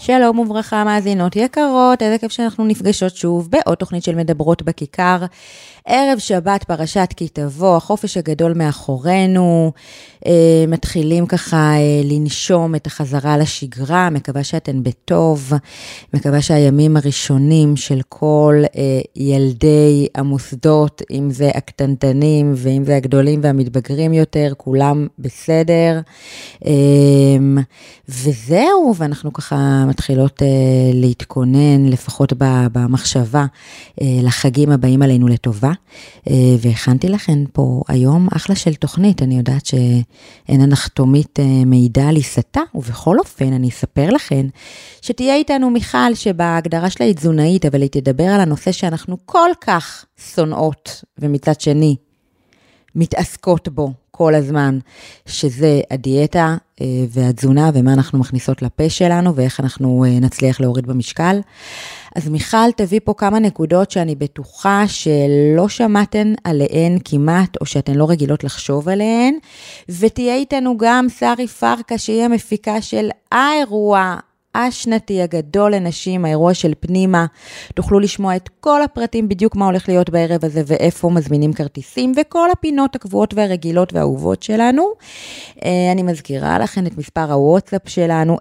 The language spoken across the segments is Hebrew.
שלום וברכה מאזינות יקרות, איזה כיף שאנחנו נפגשות שוב בעוד תוכנית של מדברות בכיכר. ערב שבת, פרשת כי תבוא, החופש הגדול מאחורינו, אה, מתחילים ככה אה, לנשום את החזרה לשגרה, מקווה שאתן בטוב, מקווה שהימים הראשונים של כל אה, ילדי המוסדות, אם זה הקטנטנים ואם זה הגדולים והמתבגרים יותר, כולם בסדר. אה, וזהו, ואנחנו ככה מתחילות אה, להתכונן, לפחות במחשבה, אה, לחגים הבאים עלינו לטובה. אה, והכנתי לכם פה היום אחלה של תוכנית, אני יודעת שאין הנחתומית מעידה על עיסתה, ובכל אופן אני אספר לכם שתהיה איתנו מיכל, שבהגדרה שלה היא תזונאית, אבל היא תדבר על הנושא שאנחנו כל כך שונאות, ומצד שני, מתעסקות בו כל הזמן, שזה הדיאטה אה, והתזונה ומה אנחנו מכניסות לפה שלנו ואיך אנחנו נצליח להוריד במשקל. אז מיכל תביא פה כמה נקודות שאני בטוחה שלא שמעתן עליהן כמעט, או שאתן לא רגילות לחשוב עליהן, ותהיה איתנו גם שרי פרקה, שהיא המפיקה של האירוע השנתי הגדול לנשים, האירוע של פנימה. תוכלו לשמוע את כל הפרטים בדיוק מה הולך להיות בערב הזה ואיפה מזמינים כרטיסים, וכל הפינות הקבועות והרגילות והאהובות שלנו. אה, אני מזכירה לכם את מספר הוואטסאפ שלנו,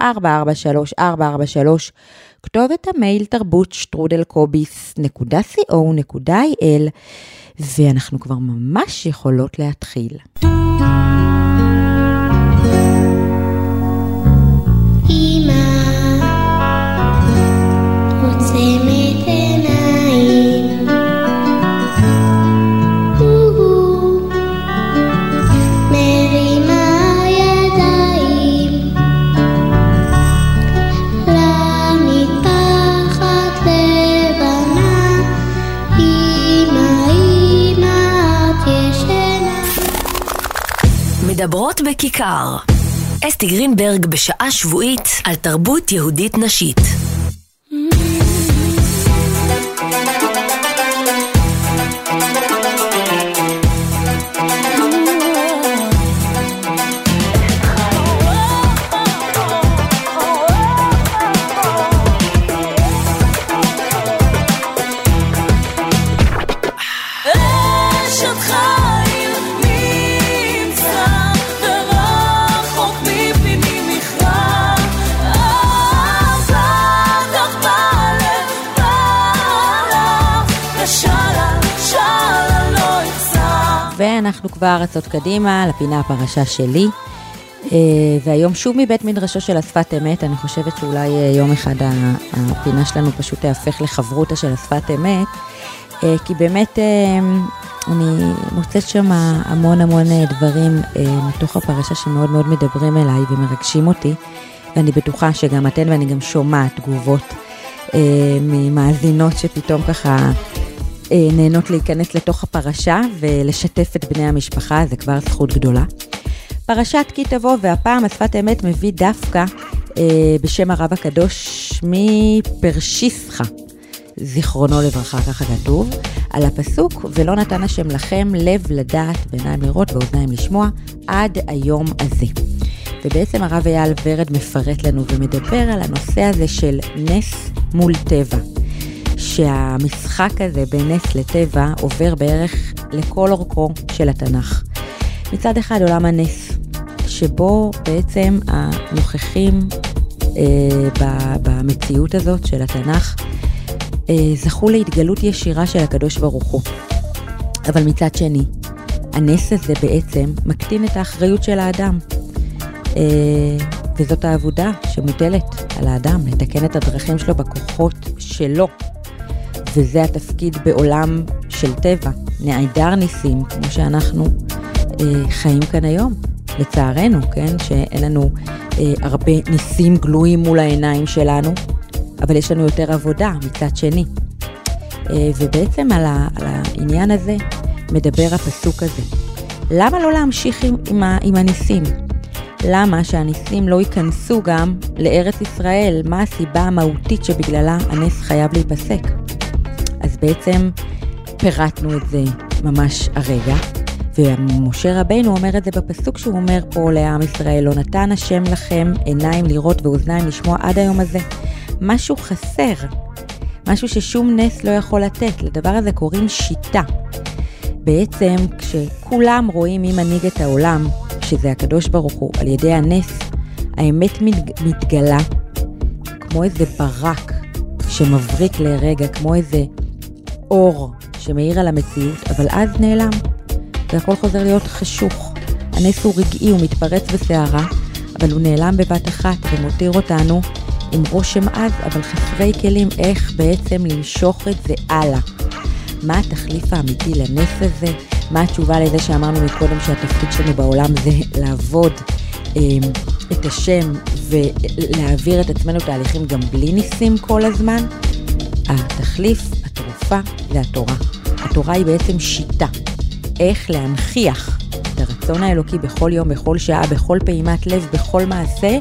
0537-443-443. כתובת המייל תרבות שטרודלקוביס.co.il, ואנחנו כבר ממש יכולות להתחיל. מדברות בכיכר. אסתי גרינברג בשעה שבועית על תרבות יהודית נשית. ואנחנו כבר רצות קדימה לפינה הפרשה שלי. Uh, והיום שוב מבית מדרשו של השפת אמת, אני חושבת שאולי uh, יום אחד הפינה שלנו פשוט תהפך לחברותה של השפת אמת, uh, כי באמת אני מוצאת שם המון המון דברים מתוך הפרשה שמאוד מאוד מדברים אליי ומרגשים אותי, ואני בטוחה שגם אתן ואני גם שומעת תגובות ממאזינות שפתאום ככה אה, נהנות להיכנס לתוך הפרשה ולשתף את בני המשפחה, זה כבר זכות גדולה. פרשת כי תבוא, והפעם השפת אמת מביא דווקא אה, בשם הרב הקדוש מפרשיסחה, זיכרונו לברכה, ככה כתוב, על הפסוק, ולא נתן השם לכם לב לדעת ועיניים לראות ואוזניים לשמוע עד היום הזה. ובעצם הרב אייל ורד מפרט לנו ומדבר על הנושא הזה של נס מול טבע. שהמשחק הזה בין נס לטבע עובר בערך לכל אורכו של התנ"ך. מצד אחד עולם הנס, שבו בעצם הנוכחים אה, במציאות הזאת של התנ"ך אה, זכו להתגלות ישירה של הקדוש ברוך הוא. אבל מצד שני, הנס הזה בעצם מקטין את האחריות של האדם. אה, וזאת העבודה שמוטלת על האדם, לתקן את הדרכים שלו בכוחות שלו, וזה התפקיד בעולם של טבע, נעדר ניסים, כמו שאנחנו אה, חיים כאן היום, לצערנו, כן? שאין לנו אה, הרבה ניסים גלויים מול העיניים שלנו, אבל יש לנו יותר עבודה מצד שני. אה, ובעצם על, ה, על העניין הזה מדבר הפסוק הזה. למה לא להמשיך עם, עם, ה, עם הניסים? למה שהניסים לא ייכנסו גם לארץ ישראל? מה הסיבה המהותית שבגללה הנס חייב להיפסק? אז בעצם פירטנו את זה ממש הרגע. ומשה רבינו אומר את זה בפסוק שהוא אומר פה לעם ישראל, לא נתן השם לכם עיניים לראות ואוזניים לשמוע עד היום הזה. משהו חסר, משהו ששום נס לא יכול לתת, לדבר הזה קוראים שיטה. בעצם כשכולם רואים מי מנהיג את העולם, שזה הקדוש ברוך הוא, על ידי הנס, האמת מתגלה כמו איזה ברק שמבריק לרגע, כמו איזה אור שמאיר על המציאות, אבל אז נעלם, והכל חוזר להיות חשוך. הנס הוא רגעי, הוא מתפרץ בסערה, אבל הוא נעלם בבת אחת ומותיר אותנו עם רושם עז, אבל חסרי כלים איך בעצם למשוך את זה הלאה. מה התחליף האמיתי לנס הזה? מה התשובה לזה שאמרנו מקודם שהתפקיד שלנו בעולם זה לעבוד אה, את השם ולהעביר את עצמנו תהליכים גם בלי ניסים כל הזמן? התחליף, התרופה, זה התורה. התורה היא בעצם שיטה, איך להנכיח את הרצון האלוקי בכל יום, בכל שעה, בכל פעימת לב, בכל מעשה,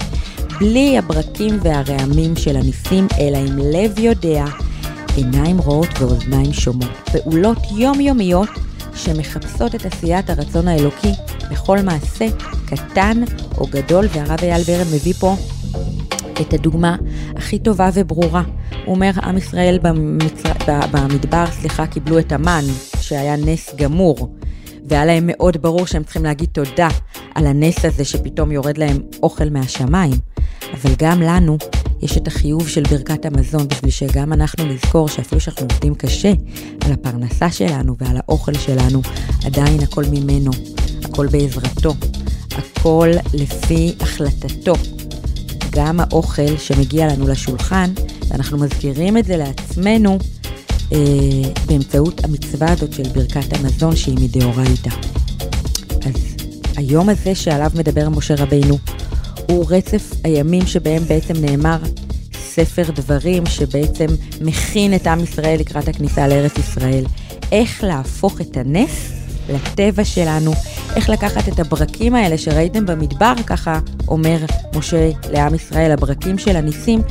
בלי הברקים והרעמים של הניסים, אלא עם לב יודע, עיניים רואות ואוזניים שומעות. פעולות יומיומיות שמחפשות את עשיית הרצון האלוקי בכל מעשה, קטן או גדול, והרב אייל ברן מביא פה את הדוגמה הכי טובה וברורה. הוא אומר, עם ישראל במצר... במדבר, סליחה, קיבלו את המן, שהיה נס גמור, והיה להם מאוד ברור שהם צריכים להגיד תודה על הנס הזה שפתאום יורד להם אוכל מהשמיים. אבל גם לנו יש את החיוב של ברכת המזון, בשביל שגם אנחנו נזכור שאפילו שאנחנו עובדים קשה על הפרנסה שלנו ועל האוכל שלנו, עדיין הכל ממנו, הכל בעזרתו, הכל לפי החלטתו. גם האוכל שמגיע לנו לשולחן, ואנחנו מזכירים את זה לעצמנו אה, באמצעות המצווה הזאת של ברכת המזון שהיא מדאורייתא. אז היום הזה שעליו מדבר משה רבינו, הוא רצף הימים שבהם בעצם נאמר ספר דברים שבעצם מכין את עם ישראל לקראת הכניסה לארץ ישראל. איך להפוך את הנס לטבע שלנו, איך לקחת את הברקים האלה שראיתם במדבר, ככה אומר משה לעם ישראל, הברקים של הניסים,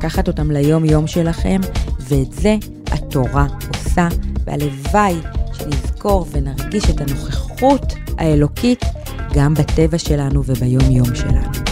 לקחת אותם ליום-יום שלכם, ואת זה התורה עושה, והלוואי שנזכור ונרגיש את הנוכחות האלוקית גם בטבע שלנו וביום-יום שלנו.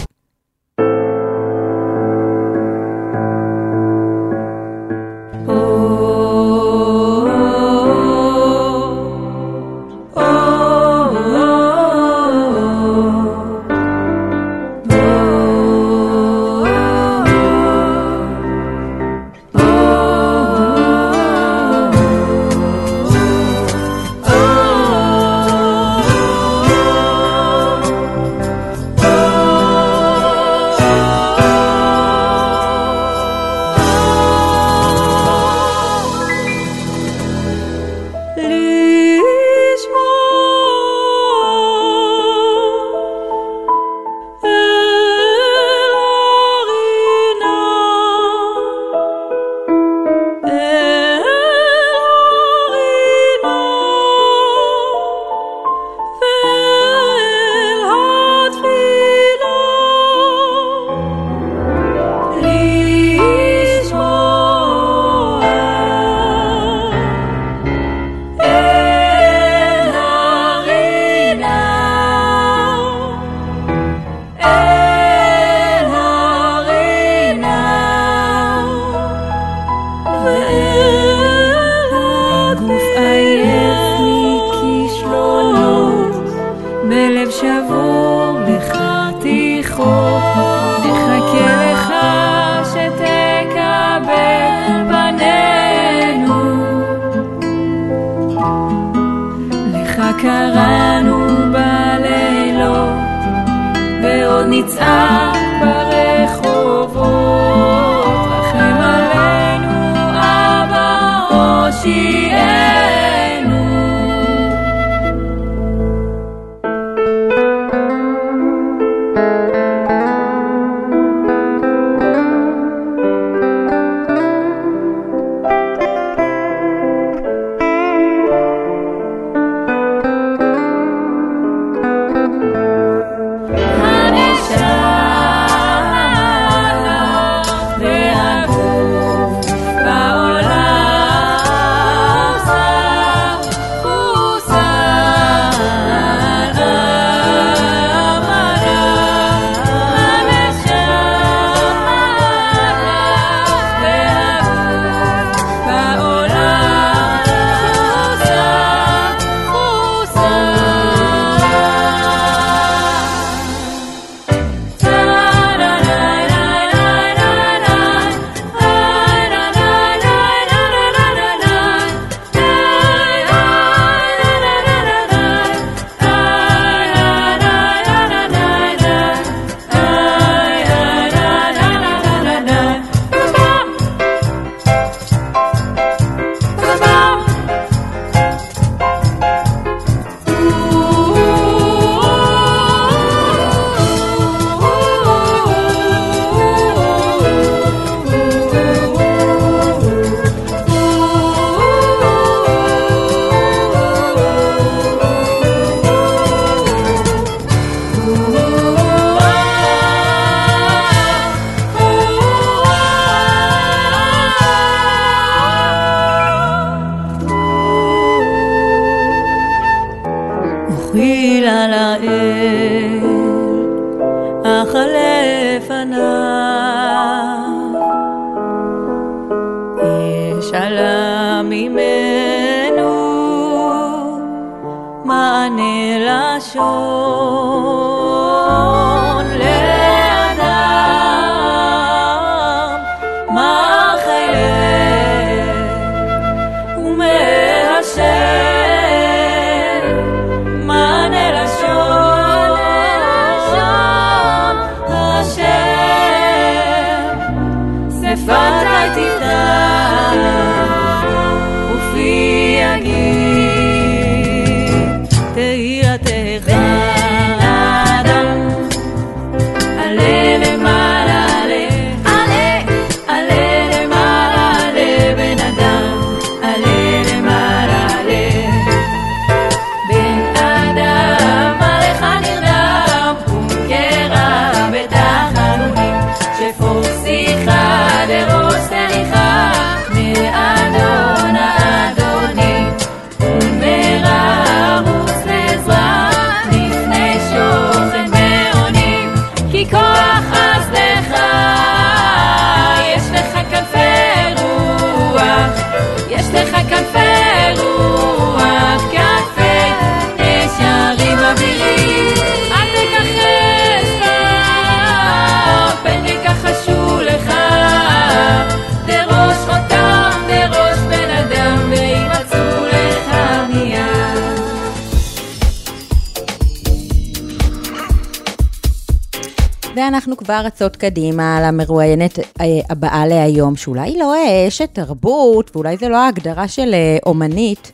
ואנחנו כבר רצות קדימה למרואיינת אה, הבאה להיום, שאולי לא אה, אשת תרבות, ואולי זה לא ההגדרה של אה, אומנית,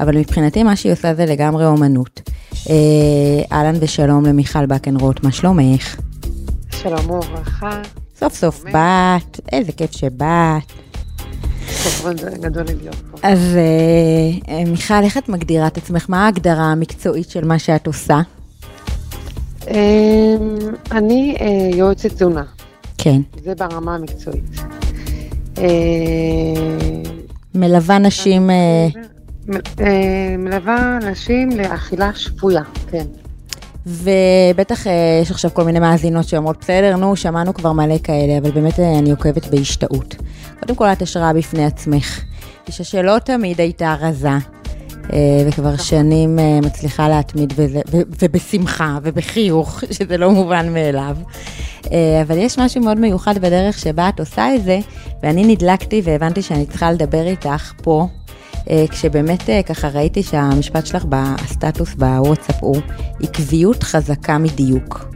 אבל מבחינתי מה שהיא עושה זה לגמרי אומנות. אה, אהלן ושלום למיכל בקנרוט, מה שלומך? שלום וברכה. סוף סוף באת, איזה כיף שבאת. גדול לי להיות פה. אז מיכל, איך את מגדירה את עצמך? מה ההגדרה המקצועית של מה שאת עושה? אמ, אני אה, יועצת תזונה, כן. זה ברמה המקצועית. אה, מלווה נשים, אה, אה, מלווה נשים לאכילה שפויה, כן. ובטח יש עכשיו כל מיני מאזינות שאומרות, בסדר, נו, שמענו כבר מלא כאלה, אבל באמת אני עוקבת בהשתאות. קודם כל, את השראה בפני עצמך. אישה שלא תמיד הייתה רזה, וכבר שנים אה, מצליחה להתמיד וזה, ו- ובשמחה ובחיוך, שזה לא מובן מאליו. אה, אבל יש משהו מאוד מיוחד בדרך שבה את עושה את זה, ואני נדלקתי והבנתי שאני צריכה לדבר איתך פה. אה, כשבאמת אה, ככה ראיתי שהמשפט שלך בסטטוס בוואטסאפ הוא עקביות חזקה מדיוק.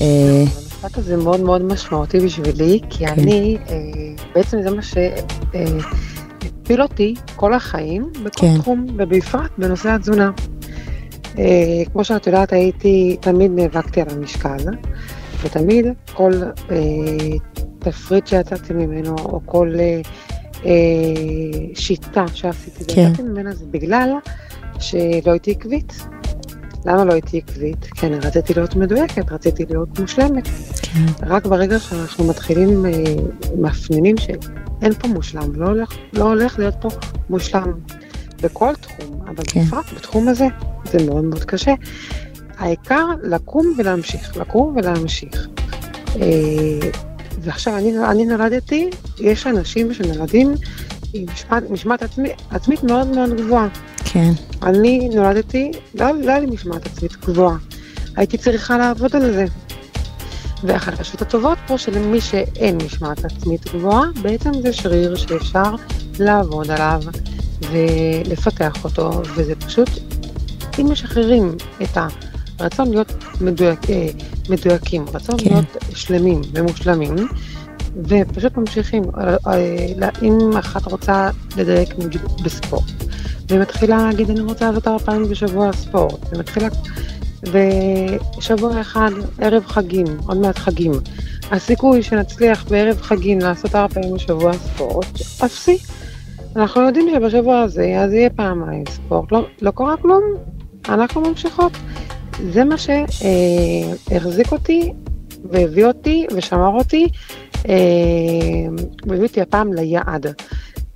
אה, המשפט הזה מאוד מאוד משמעותי בשבילי, כי כן. אני, אה, בעצם זה מה שהפיל אותי כל החיים, בכל כן. תחום, ובפרט בנושא התזונה. אה, כמו שאת יודעת, הייתי, תמיד נאבקתי על המשקל, ותמיד כל אה, תפריט שיצאתי ממנו, או כל אה, אה, שיטה שעשיתי, כן. ויצאתי ממנה זה בגלל שלא הייתי עקבית. למה לא הייתי עקבית? כי אני רציתי להיות מדויקת, רציתי להיות מושלמת. כן, רק ברגע שאנחנו מתחילים, אה, מפנימים שאין פה מושלם, לא הולך, לא הולך להיות פה מושלם בכל תחום, אבל כן. בפרט בתחום הזה, זה מאוד מאוד קשה. העיקר לקום ולהמשיך, לקום ולהמשיך. אה, ועכשיו, אני, אני נולדתי, יש אנשים שנולדים משמעת, משמעת עצמי, עצמית מאוד מאוד גבוהה. כן, אני נולדתי, לא, לא היה לי משמעת עצמית גבוהה. הייתי צריכה לעבוד על זה. והחדשות הטובות פה שלמי שאין משמעת עצמית גבוהה, בעצם זה שריר שאפשר לעבוד עליו ולפתח אותו, וזה פשוט, אם משחררים את הרצון להיות מדויק, אה, מדויקים, רצון. כן. להיות שלמים ומושלמים, ופשוט ממשיכים, אם אחת רוצה לדייק נגיד בספורט, ומתחילה להגיד אני רוצה לעשות ארבע פעמים בשבוע ספורט, ומתחילה, ושבוע אחד ערב חגים, עוד מעט חגים, הסיכוי שנצליח בערב חגים לעשות ארבע פעמים בשבוע ספורט, אפסי. אנחנו יודעים שבשבוע הזה אז יהיה פעמיים ספורט, לא, לא קרה כלום, אנחנו ממשיכות. זה מה שהחזיק אותי והביא אותי ושמר אותי, והביא אותי הפעם ליעד.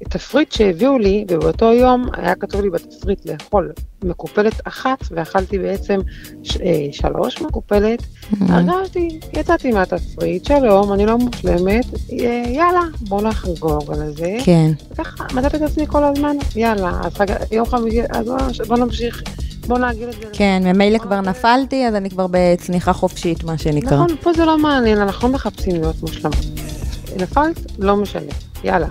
תפריט שהביאו לי, ובאותו יום היה כתוב לי בתפריט לאכול מקופלת אחת, ואכלתי בעצם ש, אה, שלוש מקופלת, Mm-hmm. הרגשתי, יצאתי מהתפריט, שלום, אני לא מושלמת, אה, יאללה, בוא נחגוג על זה. כן, ככה, מצאתי את עצמי כל הזמן, יאללה, אז. יום חמישי, אז בוא, בוא נמשיך, בוא נגיד את זה. כן, ממילא כבר נפלתי, אז אני כבר בצניחה חופשית, מה שנקרא. נכון, פה זה לא מעניין, אנחנו לא מחפשים להיות מושלמות. נפלת, לא משנה, יאללה.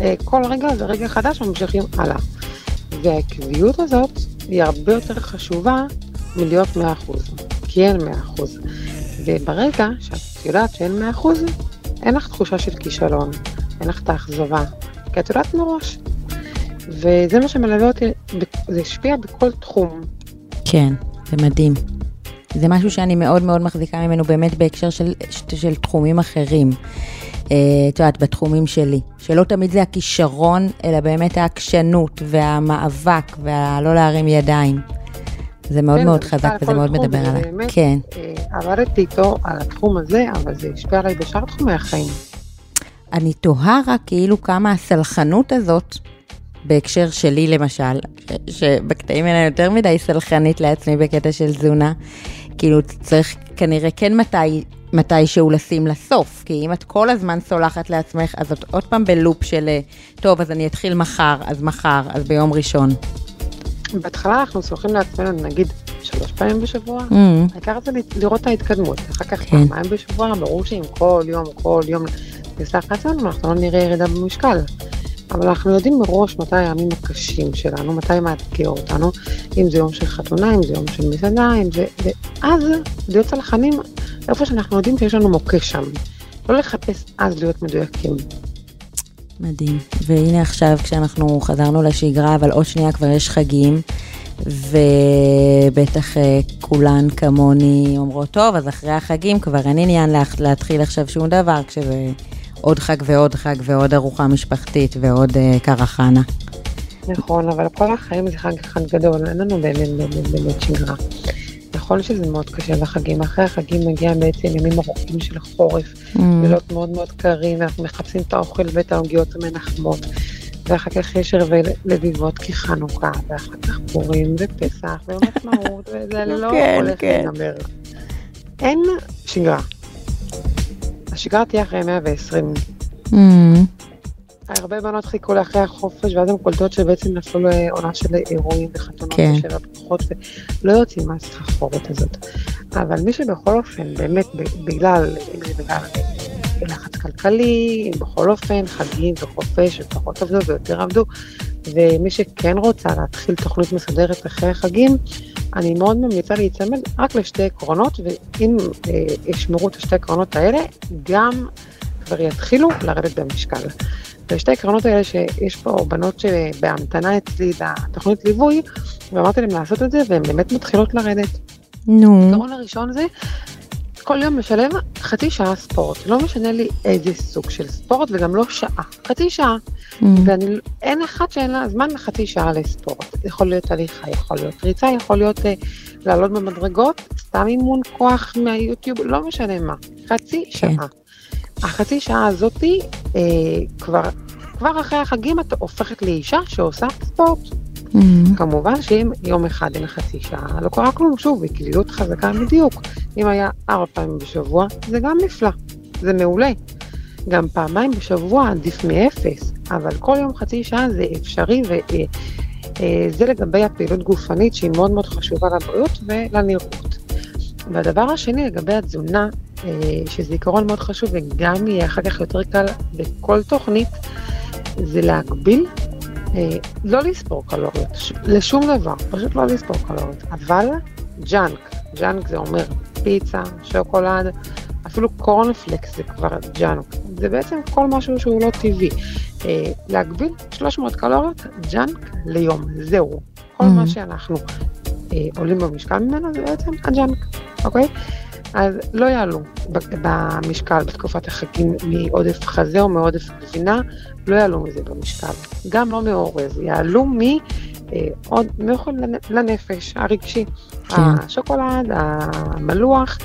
אה, כל רגע זה רגע חדש וממשיכים הלאה. והעקביות הזאת היא הרבה יותר חשובה מלהיות 100%, כי אין 100%. וברגע שאת יודעת שאין 100%, אין לך תחושה של כישלון, אין לך את האכזבה, כי את יודעת מראש. וזה מה שמלווה אותי, זה השפיע בכל תחום. כן, זה מדהים. זה משהו שאני מאוד מאוד מחזיקה ממנו באמת בהקשר של, של תחומים אחרים. אה, את יודעת, בתחומים שלי. שלא תמיד זה הכישרון, אלא באמת העקשנות והמאבק והלא להרים ידיים. זה מאוד כן, מאוד חזק וזה מאוד מדבר עליי. באמת, כן. אה, עבדתי איתו על התחום הזה, אבל זה השפיע עליי בשאר תחומי החיים. אני תוהה רק כאילו כמה הסלחנות הזאת, בהקשר שלי למשל, ש- שבקטעים האלה יותר מדי סלחנית לעצמי בקטע של תזונה, כאילו צריך כנראה כן מתי, מתישהו לשים לסוף, כי אם את כל הזמן סולחת לעצמך, אז את עוד פעם בלופ של, טוב, אז אני אתחיל מחר, אז מחר, אז ביום ראשון. בהתחלה אנחנו סולחים לעצמנו נגיד שלוש פעמים בשבוע, Mm, העיקר זה לראות את ההתקדמות, אחר כך כן. פעמיים בשבוע, ברור שאם כל יום, כל יום נסלח לעצמנו, אנחנו לא נראה ירידה במשקל. אבל אנחנו יודעים מראש מתי הימים הקשים שלנו, מתי מאתגר אותנו, אם זה יום של חתונה, אם זה יום של מסעדה, אם זה... ואז להיות צלחנים איפה שאנחנו יודעים שיש לנו מוקש שם. לא לחפש אז להיות מדויקים. מדהים. והנה עכשיו, כשאנחנו חזרנו לשגרה, אבל עוד שנייה כבר יש חגים, ובטח אה, כולן כמוני אומרות, טוב, אז אחרי החגים כבר אין עניין לה- להתחיל עכשיו שום דבר, כשזה עוד חג ועוד חג ועוד ארוחה משפחתית ועוד אה, קרחנה. נכון, אבל כל החיים זה חג אחד גדול, אין לנו באמת באמת באמת שגרה. נכון שזה מאוד קשה בחגים, אחרי החגים מגיע בעצם ימים ארוכים של חורף, Mm, לילות מאוד מאוד קרים, ואנחנו מחפשים את האוכל ואת העוגיות המנחמות, ואחר כך יש ערבי לביבות כחנוכה, ואחר כך פורים ופסח ויום עצמאות, וזה לא כן, הולך כן. להיגמר. אין שגרה. השגרה תהיה אחרי 120. mm, הרבה בנות חיכו לאחרי החופש, ואז הן קולטות שבעצם נפלו לעונה של אירועים וחתונות כן. ושבע פתוחות, ולא יוצאים מהסחרחורת הזאת. אבל מי שבכל אופן, באמת, בגלל, אם זה בגלל לחץ כלכלי, אם בכל אופן, חגים וחופש, ופחות עבדו ויותר עבדו, ומי שכן רוצה להתחיל תוכנית מסודרת אחרי החגים, אני מאוד ממליצה להיצמד רק לשתי עקרונות, ואם אה, ישמרו את השתי עקרונות האלה, גם כבר יתחילו לרדת במשקל. ושתי העקרונות האלה שיש פה בנות שבהמתנה אצלי לתוכנית ליווי, ואמרתי להם לעשות את זה, והן באמת מתחילות לרדת. נו, העיקרון הראשון זה, כל יום לשלב חצי שעה ספורט. לא משנה לי איזה סוג של ספורט, וגם לא שעה. חצי שעה. mm, ואני, אין אחת שאין לה זמן לחצי שעה לספורט. יכול להיות הליכה, יכול להיות ריצה, יכול להיות אה, לעלות במדרגות, סתם אימון כוח מהיוטיוב, לא משנה מה. חצי כן. שעה. החצי שעה הזאתי, אה, כבר, כבר אחרי החגים את הופכת לאישה שעושה ספורט. Mm, כמובן שאם יום אחד אין חצי שעה, לא קרה כלום, שוב, בקלילות חזקה בדיוק. אם היה ארבע פעמים בשבוע, זה גם נפלא, זה מעולה. גם פעמיים בשבוע עדיף מאפס, אבל כל יום חצי שעה זה אפשרי, וזה לגבי הפעילות גופנית שהיא מאוד מאוד חשובה לבריאות ולנראות. והדבר השני לגבי התזונה, אה, שזה עיקרון מאוד חשוב וגם יהיה אחר כך יותר קל בכל תוכנית, זה להגביל אה, לא לספור קלוריות, לשום דבר, פשוט לא לספור קלוריות, אבל ג'אנק, ג'אנק זה אומר פיצה, שוקולד, אפילו קורנפלקס זה כבר ג'אנק, זה בעצם כל משהו שהוא לא טבעי. אה, להגביל 300 קלוריות ג'אנק ליום, זהו. כל Mhm. מה שאנחנו אה, עולים במשקל ממנו זה בעצם הג'אנק, אוקיי? אז לא יעלו במשקל בתקופת החגים מעודף חזה או מעודף גבינה, לא יעלו מזה במשקל. גם לא מאורז, יעלו מ... אה, עוד מאוכל לנ- לנפש הרגשי, כן. השוקולד, המלוח.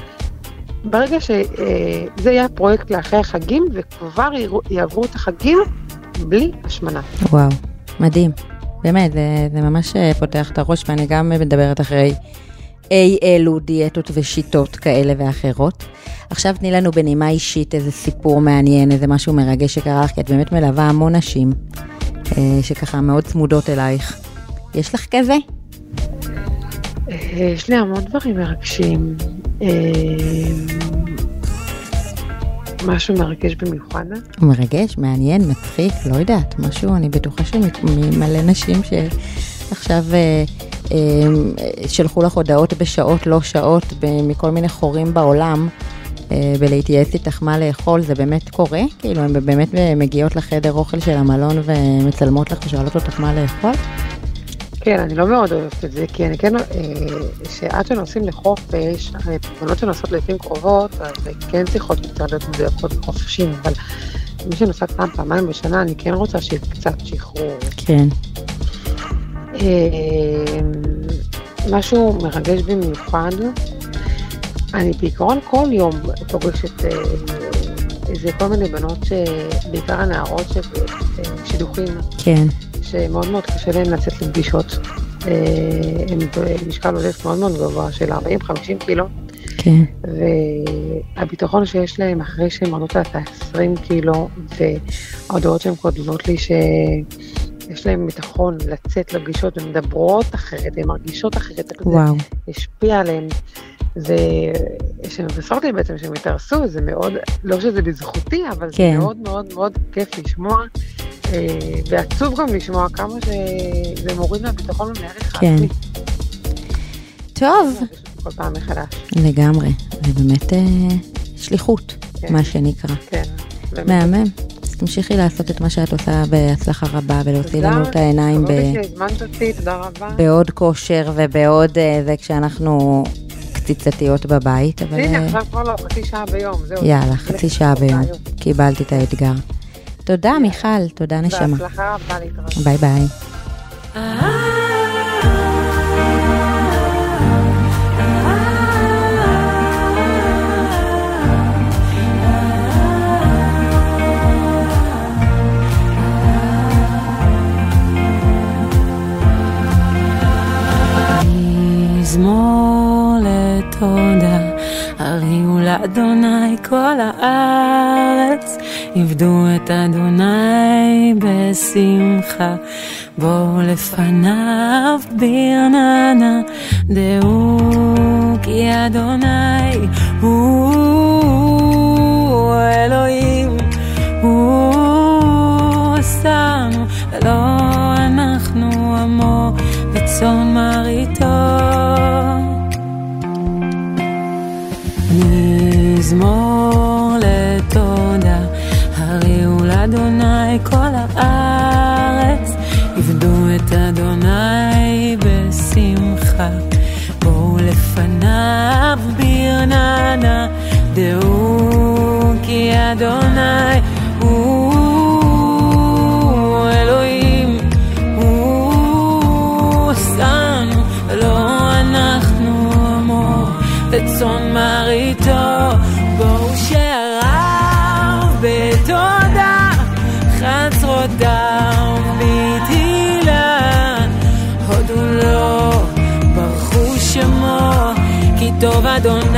ברגע שזה יהיה הפרויקט לאחרי החגים וכבר יעברו את החגים בלי השמנה. וואו, מדהים. באמת, זה, זה ממש אה, פותח את הראש, ואני גם מדברת אחרי אי אלו דיאטות ושיטות כאלה ואחרות. עכשיו תני לנו בנימה אישית איזה סיפור מעניין, איזה משהו מרגש שקרה לך, כי את באמת מלווה המון נשים אה, שככה מאוד צמודות אלייך. יש לך כזה? אה, יש לי המון דברים מרגשים. אה, משהו מרגש במיוחד? מרגש, מעניין, מצחיק, לא יודעת, משהו, אני בטוחה שמלא נשים שעכשיו אה, שלחו לך הודעות בשעות לא שעות מכל מיני חורים בעולם. אה, ולהתייעץ איתך מה לאכול, זה באמת קורה? כאילו, הן באמת מגיעות לחדר אוכל של המלון ומצלמות לך ושואלות אותך מה לאכול? כן, אני לא מאוד אוהבת את זה, כי אני כן, אה, שעד שנוסעים לחופש, פתרונות שנוסעות לעיתים קרובות, אז כן צריכות יותר להיות מדויקות בחופשים, אבל מי שנוסעת פעם, פעמיים בשנה, אני כן רוצה שיהיה קצת שחרור. כן. אה, משהו מרגש במיוחד, אני בעיקרון כל יום פוגשת איזה כל מיני בנות, בעיקר הנערות שבשידוכים. כן. שמאוד מאוד קשה להם לצאת לפגישות. הם במשקל עודף מאוד מאוד גבוה של 40-50 קילו. כן. והביטחון שיש להם אחרי שהן עונות את ה-20 קילו, וההודעות שהן כותבות לי שיש להם ביטחון לצאת לפגישות, הן מדברות אחרת, הן מרגישות אחרת, וואו. זה השפיע עליהן. ושהן מבשרות לי בעצם שהם התארסו, זה מאוד, לא שזה בזכותי, אבל כן. זה מאוד מאוד מאוד כיף לשמוע. אה, ועצוב גם לשמוע כמה שזה מוריד מהביטחון ומערך כן. העצמי. טוב. כל פעם מחדש. לגמרי, זה באמת אה, שליחות, כן. מה שנקרא. כן. מהמם. תמשיכי לעשות את מה שאת עושה בהצלחה רבה ולהוציא לנו את העיניים ב... תודה שהזמנת אותי, תודה רבה. בעוד כושר ובעוד אה, זה כשאנחנו קציצתיות בבית, אבל... הנה, עכשיו כבר לא, חצי שעה ביום, זהו. יאללה, חצי שעה ביום. קיבלתי את האתגר. תודה, מיכל, תודה נשמה. בהצלחה רבה להתראות. ביי ביי. מזמור לתודה, הריעו לאדוני כל הארץ. עבדו את אדוני בשמחה, בואו לפניו ברננה, דעו כי אדוני הוא אלוהים, הוא עשנו, ולא אנחנו עמו וצאן מרעיתו. נזמור לתודה. אדוני כל הארץ, עבדו את אדוני בשמחה. בואו לפניו ברננה, דעו כי אדוני כי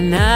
בואו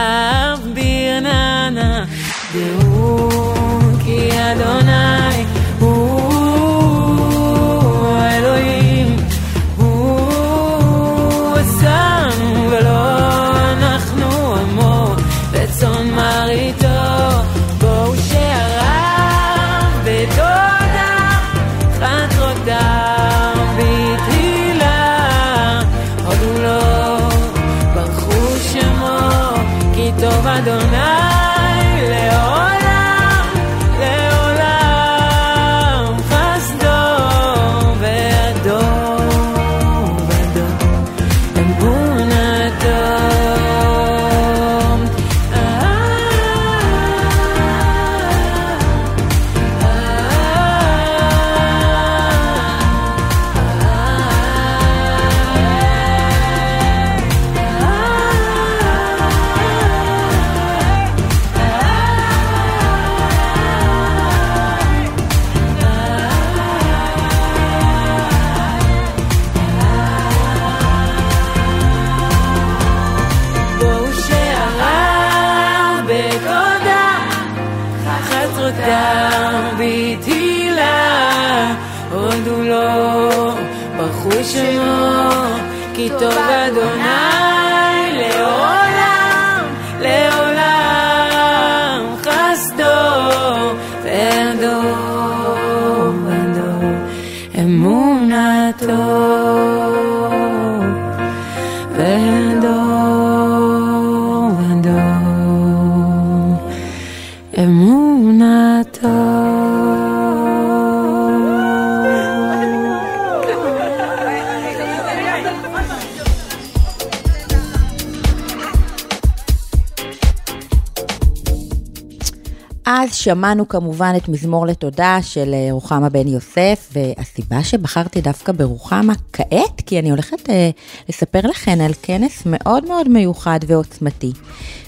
שמענו כמובן את מזמור לתודה של אה, רוחמה בן יוסף, והסיבה שבחרתי דווקא ברוחמה כעת, כי אני הולכת אה, לספר לכן על כנס מאוד מאוד מיוחד ועוצמתי.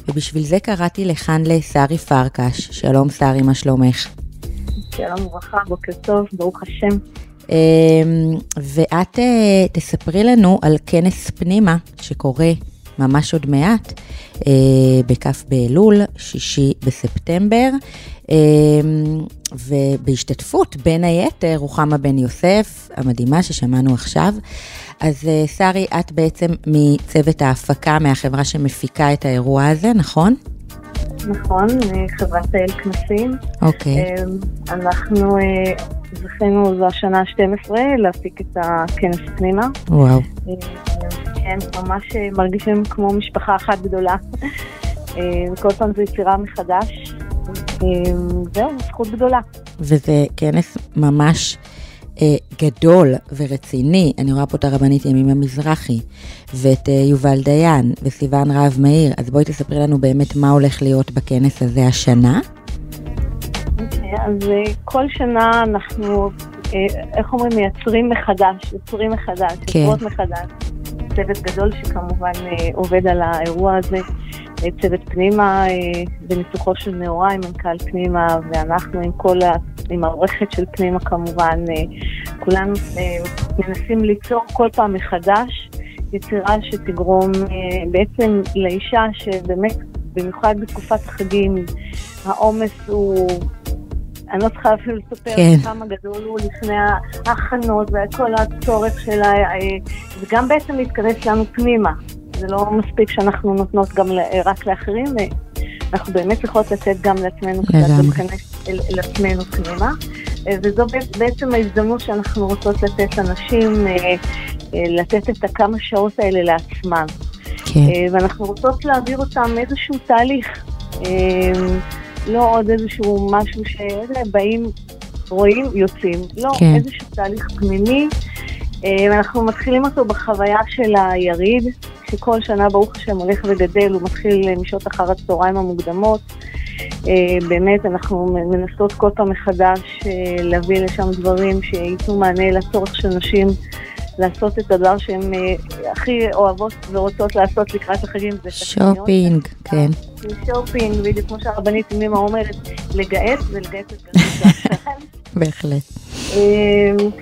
ובשביל זה קראתי לכאן לשרי פרקש. שלום שרי, מה שלומך? שלום וברכה, בוקר טוב, ברוך השם. אה, ואת אה, תספרי לנו על כנס פנימה שקורה ממש עוד מעט, אה, בכ' באלול, שישי בספטמבר, אה, ובהשתתפות בין היתר רוחמה בן יוסף המדהימה ששמענו עכשיו. אז אה, שרי, את בעצם מצוות ההפקה מהחברה שמפיקה את האירוע הזה, נכון? נכון, אה, חברת האל כנסים. אוקיי. אה, אנחנו אה, זכינו זו השנה ה-12 להפיק את הכנס פנימה. וואו. כן, ממש מרגישים כמו משפחה אחת גדולה. וכל פעם זו יצירה מחדש. זהו, זכות גדולה. וזה כנס ממש אה, גדול ורציני. אני רואה פה את הרבנית ימימה מזרחי, ואת אה, יובל דיין, וסיון רהב מאיר. אז בואי תספרי לנו באמת מה הולך להיות בכנס הזה השנה. אוקיי, אז אה, כל שנה אנחנו, אה, איך אומרים, מייצרים מחדש, יוצרים מחדש, כן. יוצרות מחדש. צוות גדול שכמובן אה, עובד על האירוע הזה, אה, צוות פנימה אה, בניצוחו של נאורי, מנכ"ל פנימה, ואנחנו עם כל ה... עם העורכת של פנימה כמובן, כולנו מנסים ליצור כל פעם מחדש יצירה שתגרום בעצם לאישה שבאמת, במיוחד בתקופת החגים, העומס הוא אני לא צריכה אפילו לספר כן. כמה גדול הוא לפני ההכנות וכל הצורך שלה, אה, וגם בעצם להתכנס לנו פנימה. זה לא מספיק שאנחנו נותנות גם ל- רק לאחרים, אה, אנחנו באמת צריכות לתת גם לעצמנו קצת לגמרי. ולהיכנס אל, אל עצמנו פנימה. אה, וזו בעצ- בעצם ההזדמנות שאנחנו רוצות לתת לנשים, אה, אה, לתת את הכמה שעות האלה לעצמן. כן. אה, ואנחנו רוצות להעביר אותם איזשהו תהליך. לא עוד איזשהו משהו שבאים, רואים, יוצאים. לא, כן. איזשהו תהליך פנימי. אה, ואנחנו מתחילים אותו בחוויה של היריד, שכל שנה, ברוך השם, הולך וגדל, הוא מתחיל אה, משעות אחר הצהריים המוקדמות. אה, באמת, אנחנו מנסות כל פעם מחדש להביא לשם דברים שייתנו מענה לצורך של נשים לעשות את הדבר שהן אה, הכי אוהבות ורוצות לעשות לקראת החגים. שופינג, כן. שופינג, בדיוק כמו שהרבנית מימה אומרת, לגהץ ולגהץ את גדול בהחלט.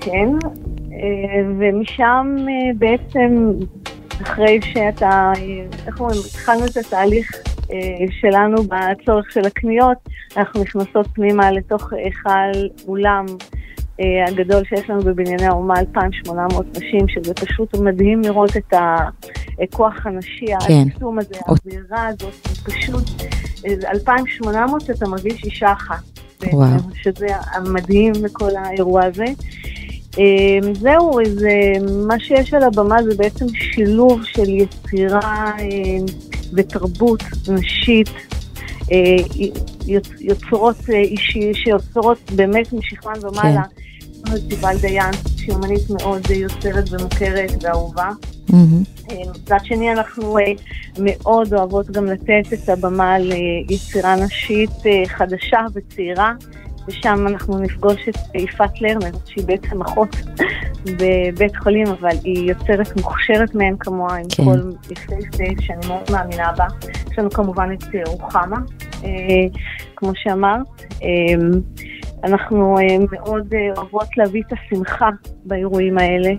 כן, אה, ומשם אה, בעצם, אחרי שאתה, אה, איך אומרים, התחלנו את התהליך אה, שלנו בצורך של הקניות, אנחנו נכנסות פנימה לתוך היכל אולם אה, הגדול שיש לנו בבנייני האומה, 2,800 נשים, שזה פשוט מדהים לראות את הכוח הנשי, כן. העצום הזה, האווירה הזאת, פשוט אה, 2,800 שאתה מרגיש אישה אחת. וואו. שזה המדהים בכל האירוע הזה. אה, זהו, זה, מה שיש על הבמה זה בעצם שילוב של יצירה אה, ותרבות נשית, אה, יוצרות אה, אישי, שיוצרות באמת משכמן ומעלה. את סיבל דיין, שהיא אומנית מאוד אה, יוצרת ומוכרת ואהובה. אה, מצד שני, אנחנו אה, מאוד אוהבות גם לתת את הבמה ליצירה נשית אה, חדשה וצעירה, ושם אנחנו נפגוש את יפעת לרנר, שהיא בעצם אחות בבית חולים, אבל היא יוצרת מוכשרת מאין כמוה, עם כן. כל יפהפה שאני מאוד מאמינה בה. יש לנו כמובן את אה, רוחמה, אה, כמו שאמרת. אה, אנחנו אה, מאוד אוהבות להביא את השמחה באירועים האלה.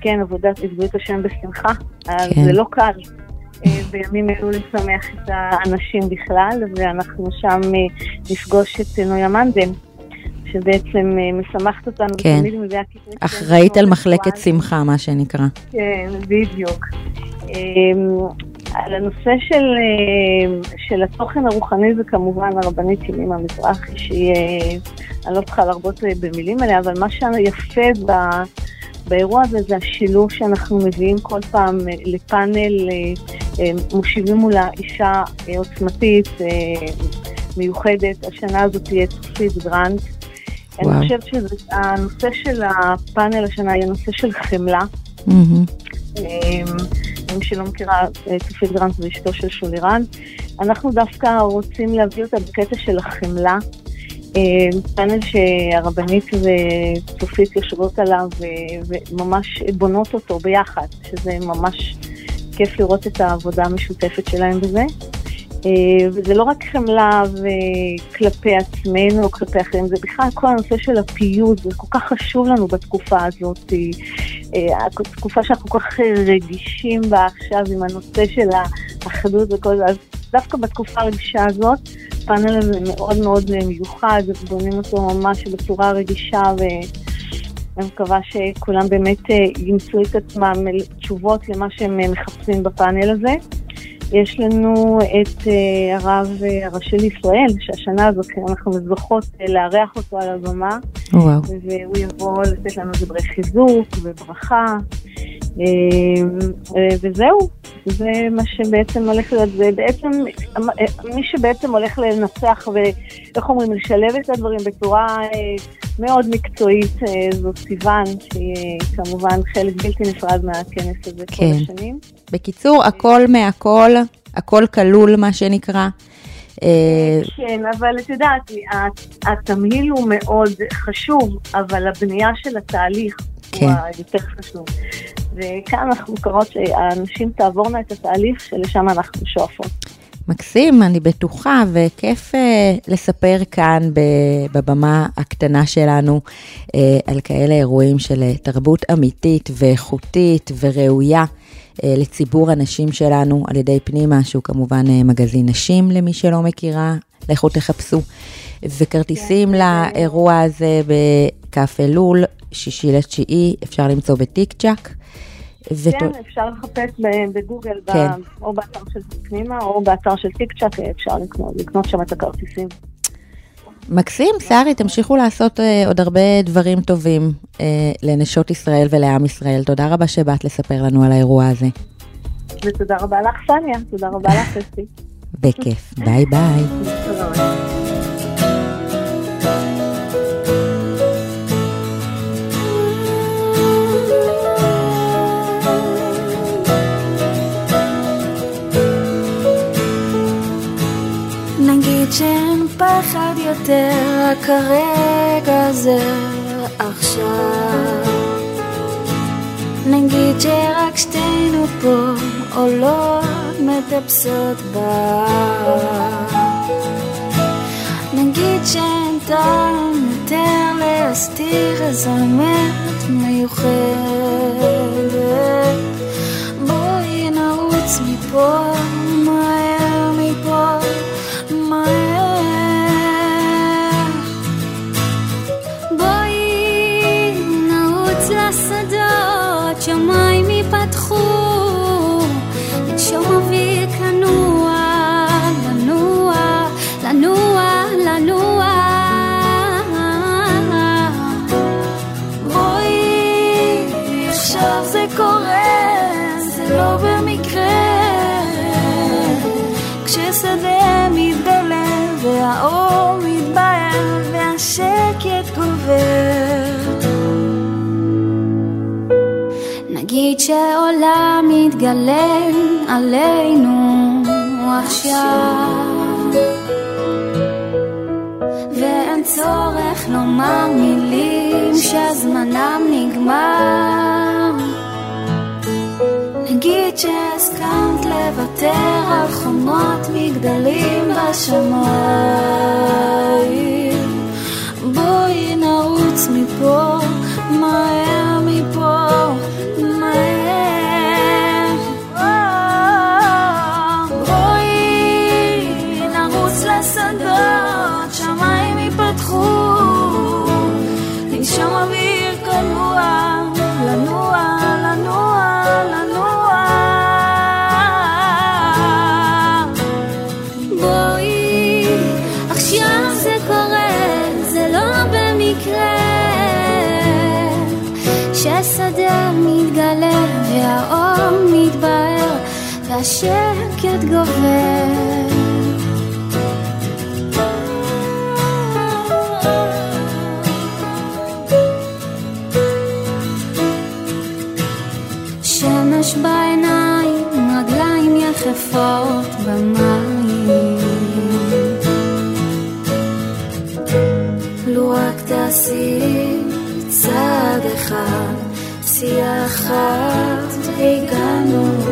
כן, עבודת עבדו את השם בשמחה, אז כן. זה לא קל. בימים אלו לשמח את האנשים בכלל, ואנחנו שם נפגוש את נויה מנדל. שבעצם משמחת אותנו, כן. ותמיד מביאה כיסוי. אחראית על מחלקת שמחה, מה שנקרא. כן, בדיוק. על הנושא של, של התוכן הרוחני זה כמובן הרבנית ימימה מזרחי, שהיא, אני לא צריכה להרבות במילים עליה, אבל מה שיפה ב... באירוע הזה זה השילוב שאנחנו מביאים כל פעם לפאנל, מושיבים מולה אישה עוצמתית, מיוחדת, השנה הזאת תהיה צופית גרנט. וואו. אני חושבת שהנושא של הפאנל השנה יהיה נושא של חמלה. Mm-hmm. מי שלא מכירה, צופית גרנט ואשתו של שולירן. אנחנו דווקא רוצים להביא אותה בקטע של החמלה. פאנל שהרבנית וצופית יושבות עליו וממש בונות אותו ביחד, שזה ממש כיף לראות את העבודה המשותפת שלהם בזה. וזה לא רק חמלה כלפי עצמנו או כלפי אחרים, זה בכלל כל הנושא של הפיוט, זה כל כך חשוב לנו בתקופה הזאת, התקופה שאנחנו כל כך רגישים בה עכשיו עם הנושא של האחדות וכל זה, אז דווקא בתקופה הרגישה הזאת, הפאנל הזה מאוד מאוד מיוחד, בונים אותו ממש בצורה רגישה ואני מקווה שכולם באמת ימצאו את עצמם תשובות למה שהם מחפשים בפאנל הזה. יש לנו את uh, הרב uh, הראשי לישראל, שהשנה הזאת אנחנו זוכות uh, לארח אותו על הבמה. וואו. והוא יבוא לתת לנו דברי חיזוק וברכה. Uh, uh, וזהו, זה מה שבעצם הולך להיות, זה בעצם, מי שבעצם הולך לנצח ואיך אומרים, לשלב את הדברים בצורה uh, מאוד מקצועית, זאת סיוון, שהיא כמובן חלק בלתי נפרד מהכנס הזה כן. כל השנים. בקיצור, הכל מהכל, הכל כלול, מה שנקרא. אה, כן, אבל את יודעת, התמהיל הוא מאוד חשוב, אבל הבנייה של התהליך כן. הוא היותר חשוב. וכאן אנחנו קוראות שהאנשים תעבורנה את התהליך שלשם אנחנו שואפות. מקסים, אני בטוחה, וכיף uh, לספר כאן בבמה הקטנה שלנו uh, על כאלה אירועים של תרבות אמיתית ואיכותית וראויה. אה, לציבור הנשים שלנו על ידי פנימה, שהוא כמובן אה, מגזין נשים למי שלא מכירה, לכו תחפשו. וכרטיסים כן, לאירוע הזה בכף אלול, שישי לתשיעי, אפשר למצוא בטיק צ'אק. כן, אפשר לחפש בגוגל, כן. או באתר של פנימה או באתר של טיק צ'אק, אפשר לקנות, לקנות שם את הכרטיסים. מקסים, שרי, תמשיכו לעשות uh, עוד הרבה דברים טובים uh, לנשות ישראל ולעם ישראל. תודה רבה שבאת לספר לנו על האירוע הזה. ותודה רבה לך, סניה. תודה רבה לך, אסתי. בכיף. ביי ביי. שאין פחד יותר, רק הרגע זה עכשיו. נגיד שרק שתינו פה עולות מטפסות בה. נגיד שאין טעם יותר להסתיר איזו אמת מיוחדת. בואי נרוץ מפה נגיד מתגלה עלינו עכשיו. ואין צורך לומר מילים שזמנם נגמר. נגיד שהסכמת לוותר על חומות מגדלים בשמיים. בואי נרוץ מפה מהר והשקט גובר. שמש בעיניים, רגליים יחפות במים. לו רק תעשי צעד אחד, פסיעה אחת והגענו.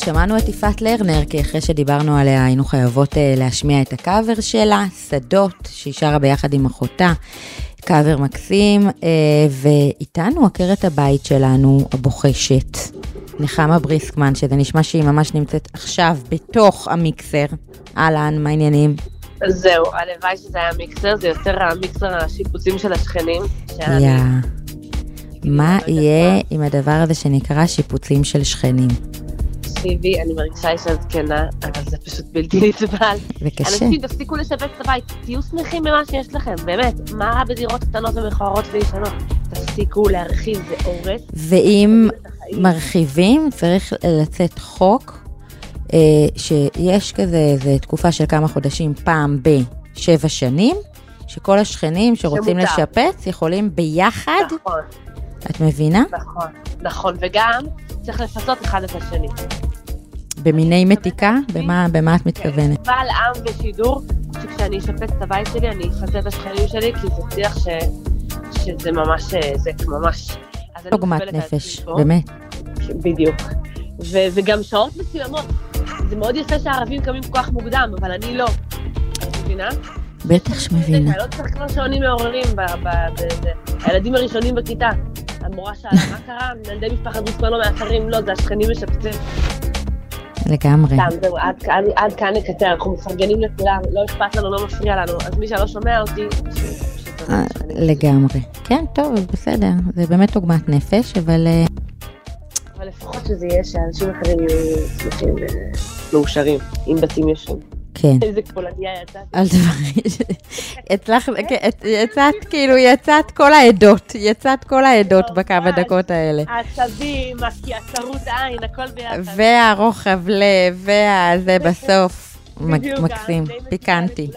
אז שמענו את יפעת לרנר, כי אחרי שדיברנו עליה היינו חייבות uh, להשמיע את הקאבר שלה, שדות, שהיא שרה ביחד עם אחותה, קאבר מקסים, uh, ואיתנו עקרת הבית שלנו, הבוחשת, נחמה בריסקמן, שזה נשמע שהיא ממש נמצאת עכשיו בתוך המיקסר. אהלן, מה העניינים? זהו, הלוואי שזה היה מיקסר, זה יותר המיקסר השיפוצים של השכנים. שאני- יא. מה יהיה. עם הדבר הזה שנקרא שיפוצים של שכנים? תקשיבי, אני מרגישה אישה זקנה, אבל זה פשוט בלתי נסבל. זה קשה. אנשים, תפסיקו לשפץ את הבית, תהיו שמחים במה שיש לכם, באמת. מה רע בדירות קטנות ומכוערות וישנות? תפסיקו להרחיב, זה הורס. ואם. מרחיבים, צריך לצאת חוק, אה, שיש כזה, איזה תקופה של כמה חודשים, פעם בשבע שנים, שכל השכנים שרוצים שמותר. לשפץ יכולים ביחד, נכון, את מבינה? נכון, נכון, וגם צריך לפצות אחד את השני. במיני מתיקה? במה, במה את מתכוונת? קבל עם ושידור, שכשאני אשפץ את הבית שלי, אני אפצה את השכנים שלי, כי זה שיח ש... שזה ממש, אה, זה ממש... עוגמת נפש. באמת. בדיוק. ו- וגם שעות מסוימות. זה מאוד יפה שהערבים קמים כל כך מוקדם, אבל אני לא. את מבינה? בטח שמבינה. לא צריך כבר שעונים מעוררים. הילדים הראשונים בכיתה. המורה שאלה, מה קרה? ילדי משפחת בוסמן לא מאחרים? לא, זה השכנים משפצים. לגמרי. סתם, זהו, עד כאן- עד כאן נקטר, אנחנו מפרגנים לכולם, לא אכפת לנו, לא מפריע לנו. אז מי שלא שומע אותי, אה, לגמרי. כן, טוב, בסדר. זה באמת עוגמת נפש, אבל אה, אבל לפחות שזה יהיה שאנשים אחרים יהיו שמחים ומאושרים, עם בתים ישנים. כן. איזה קולניה יצאת. אל תברי, הצלחת, כן, יצאת, כאילו, יצאת כל העדות, יצאת כל העדות בכמה ממש. דקות האלה. העצבים, הצרות העין, הכל ביחד. והרוחב לב, והזה בסוף, בדיוק, מקסים, פיקנטי.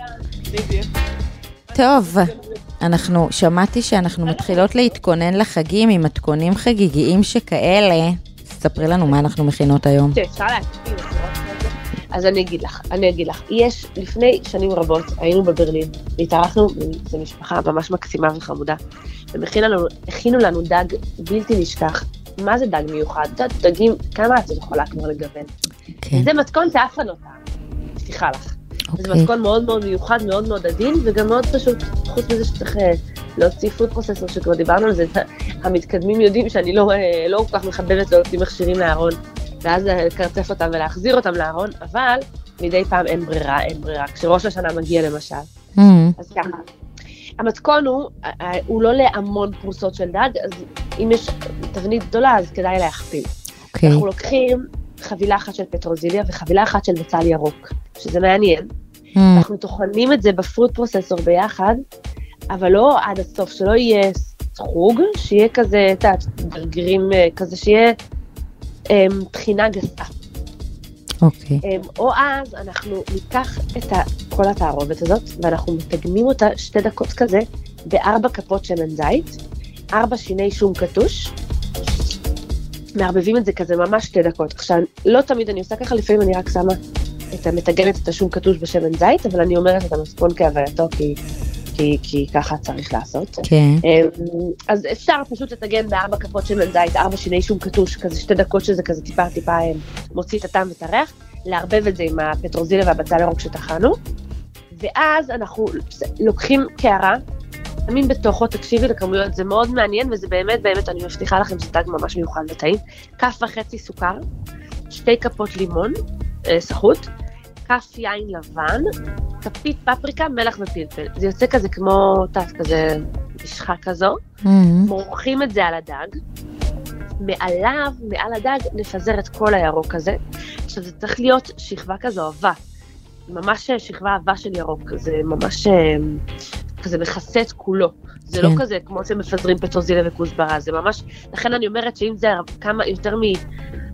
טוב, אנחנו, שמעתי שאנחנו מתחילות להתכונן לחגים עם מתכונים חגיגיים שכאלה. ספרי לנו מה אנחנו מכינות היום. תראה, אפשר אז אני אגיד לך, אני אגיד לך, יש, לפני שנים רבות היינו בברלין, והתארחנו, זו משפחה ממש מקסימה וחמודה, והם הכינו לנו, דג בלתי נשכח. מה זה דג מיוחד? את יודעת, דגים, כמה את יכולה כבר לגוון? כן, זה מתכון שאף אחד לא טעם, מבטיחה לך. זה אוקיי. מתכון מאוד מאוד מיוחד, מאוד מאוד עדין, וגם מאוד פשוט, חוץ מזה שצריך אה, להוציא פוד פרוססור, שכבר דיברנו על זה, המתקדמים יודעים שאני לא, אה, לא כל כך מחבבת להוציא מכשירים לארון, ואז לקרצף אותם ולהחזיר אותם לארון, אבל מדי פעם אין ברירה, אין ברירה. כשראש השנה מגיע למשל, Mm, אז ככה. המתכון הוא, הוא לא להמון פרוסות של דג, אז אם יש תבנית גדולה, אז כדאי להכפיל. אוקיי. אנחנו לוקחים חבילה אחת של פטרוזיליה וחבילה אחת של בצל ירוק, שזה מעניין. Mm, אנחנו טוחנים את זה בפרוט פרוססור ביחד, אבל לא עד הסוף, שלא יהיה סחוג, שיהיה כזה, את יודעת, גרגירים אה, כזה, שיהיה אמ, טחינה גסה. אוקיי. אמ, או אז אנחנו ניקח את כל התערובת הזאת, ואנחנו מתגמים אותה שתי דקות כזה, בארבע כפות שמן זית, ארבע שיני שום קטוש, מערבבים את זה כזה ממש שתי דקות. עכשיו, לא תמיד אני עושה ככה, לפעמים אני רק שמה את המטגנת, את השום קטוש בשמן זית, אבל אני אומרת את המספון כהווייתו, כי, כי, כי ככה צריך לעשות. כן. אמ, אז אפשר פשוט לטגן בארבע כפות שמן זית, ארבע שיני שום קטוש, כזה שתי דקות שזה כזה טיפה טיפה אמ, מוציא את הטעם ואת הריח, לערבב את זה עם הפטרוזיליה והבצל הירוק שטחנו, ואז אנחנו לוקחים קערה, שמים בתוכו, תקשיבי לכמויות, זה מאוד מעניין, וזה באמת, באמת, אני מבטיחה לכם שזה דג ממש מיוחד וטעים. כף וחצי סוכר, שתי כפות לימון, אה, סחוט, כף יין לבן, כפית פפריקה, מלח ופלפל. זה יוצא כזה כמו, יודעת, כזה משחה כזו. Mm-hmm. מורחים את זה על הדג. מעליו, מעל הדג, נפזר את כל הירוק הזה. עכשיו, זה צריך להיות שכבה כזו עבה. ממש שכבה עבה של ירוק, זה ממש אה, כזה מכסה את כולו. זה לא כן. כזה כמו שמפזרים פטרוזיליה וכוסברה, זה ממש... לכן אני אומרת שאם זה כמה, יותר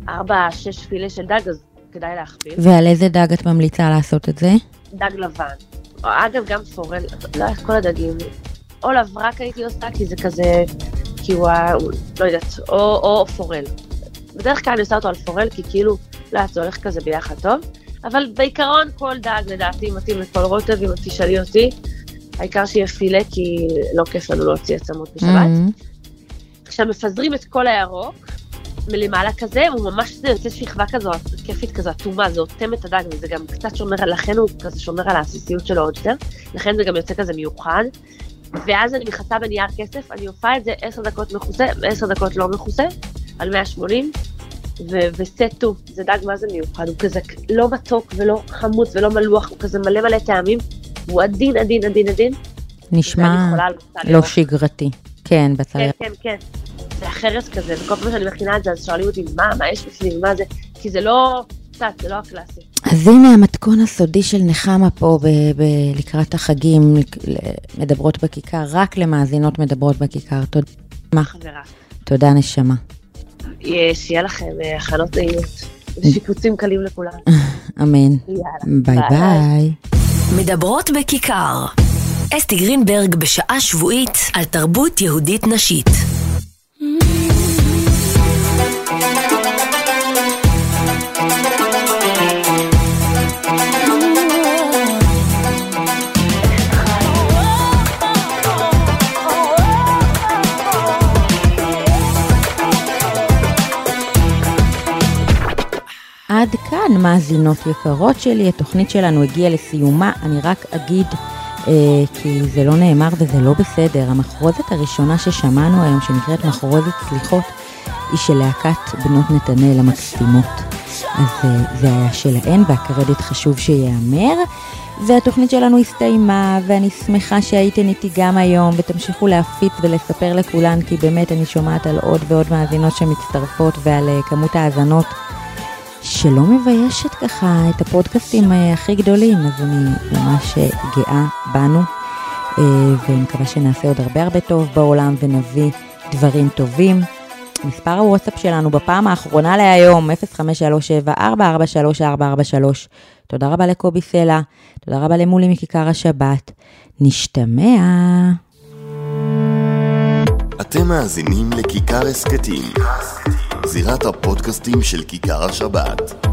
מארבע, שש פילה של דג, אז כדאי להכפיל. ועל איזה דג את ממליצה לעשות את זה? דג לבן. אגב, גם פורל, לא יודעת, כל הדגים. או לברק הייתי עושה, כי זה כזה, כי הוא, ה- לא יודעת, או, או פורל. בדרך כלל אני עושה אותו על פורל, כי כאילו, לא יודעת, זה הולך כזה ביחד טוב. אבל בעיקרון כל דג לדעתי מתאים לכל רוטב, אם תשאלי אותי. העיקר שיהיה פילה, כי לא כיף לנו להוציא עצמות בשבת. Mm-hmm. עכשיו מפזרים את כל הירוק מלמעלה כזה, הוא ממש זה יוצא שכבה כזו, כיפית כזו, אטומה, זה אוטם את הדג, וזה גם קצת שומר, לכן הוא כזה שומר על העסיסיות שלו עוד יותר, לכן זה גם יוצא כזה מיוחד. ואז אני מכסה בנייר כסף, אני עופה את זה עשר דקות מכוסה, ועשר דקות לא מכוסה, על 180, ו- וסטו, זה דג מה זה מיוחד, הוא כזה לא מתוק ולא חמוץ ולא מלוח, הוא כזה מלא מלא טעמים, הוא עדין, עדין, עדין, עדין. נשמע לא. שגרתי. כן, בצל כן. כן, כן. זה אחרת כזה, וכל פעם שאני מכינה את זה, אז שואלים אותי, מה, מה יש בפנים, מה זה? כי זה לא, קצת, זה לא הקלאסי. אז הנה המתכון הסודי של נחמה פה ב- ב- לקראת החגים, מדברות בכיכר, רק למאזינות מדברות בכיכר. תודה. מה? חברה. תודה נשמה. יהיה- שיהיה לכם אה, הכנות נעימות. ושיקוצים קלים לכולם. אמן. יאללה. ביי ביי. מדברות בכיכר. אסתי גרינברג בשעה שבועית על תרבות יהודית נשית. מאזינות יקרות שלי, התוכנית שלנו הגיעה לסיומה. אני רק אגיד, אה, כי זה לא נאמר וזה לא בסדר, המחרוזת הראשונה ששמענו היום, שנקראת מחרוזת סליחות, היא של להקת בנות נתנאל המקסימות. אז אה, זה היה שלהן, והקרדיט חשוב שייאמר. והתוכנית שלנו הסתיימה, ואני שמחה שהייתן איתי גם היום, ותמשיכו להפיץ ולספר לכולן, כי באמת אני שומעת על עוד ועוד מאזינות שמצטרפות, ועל אה, כמות האזנות שלא מביישת ככה את הפודקאסטים אה, הכי גדולים, אז אני ממש אה, גאה בנו, אה, ומקווה שנעשה עוד הרבה הרבה טוב בעולם ונביא דברים טובים. מספר הוואטסאפ שלנו בפעם האחרונה להיום, 0537-443443. תודה רבה לקובי סלע, תודה רבה למולי מכיכר השבת. נשתמע. אתם מאזינים לכיכר הסכתים, זירת הפודקאסטים של כיכר השבת.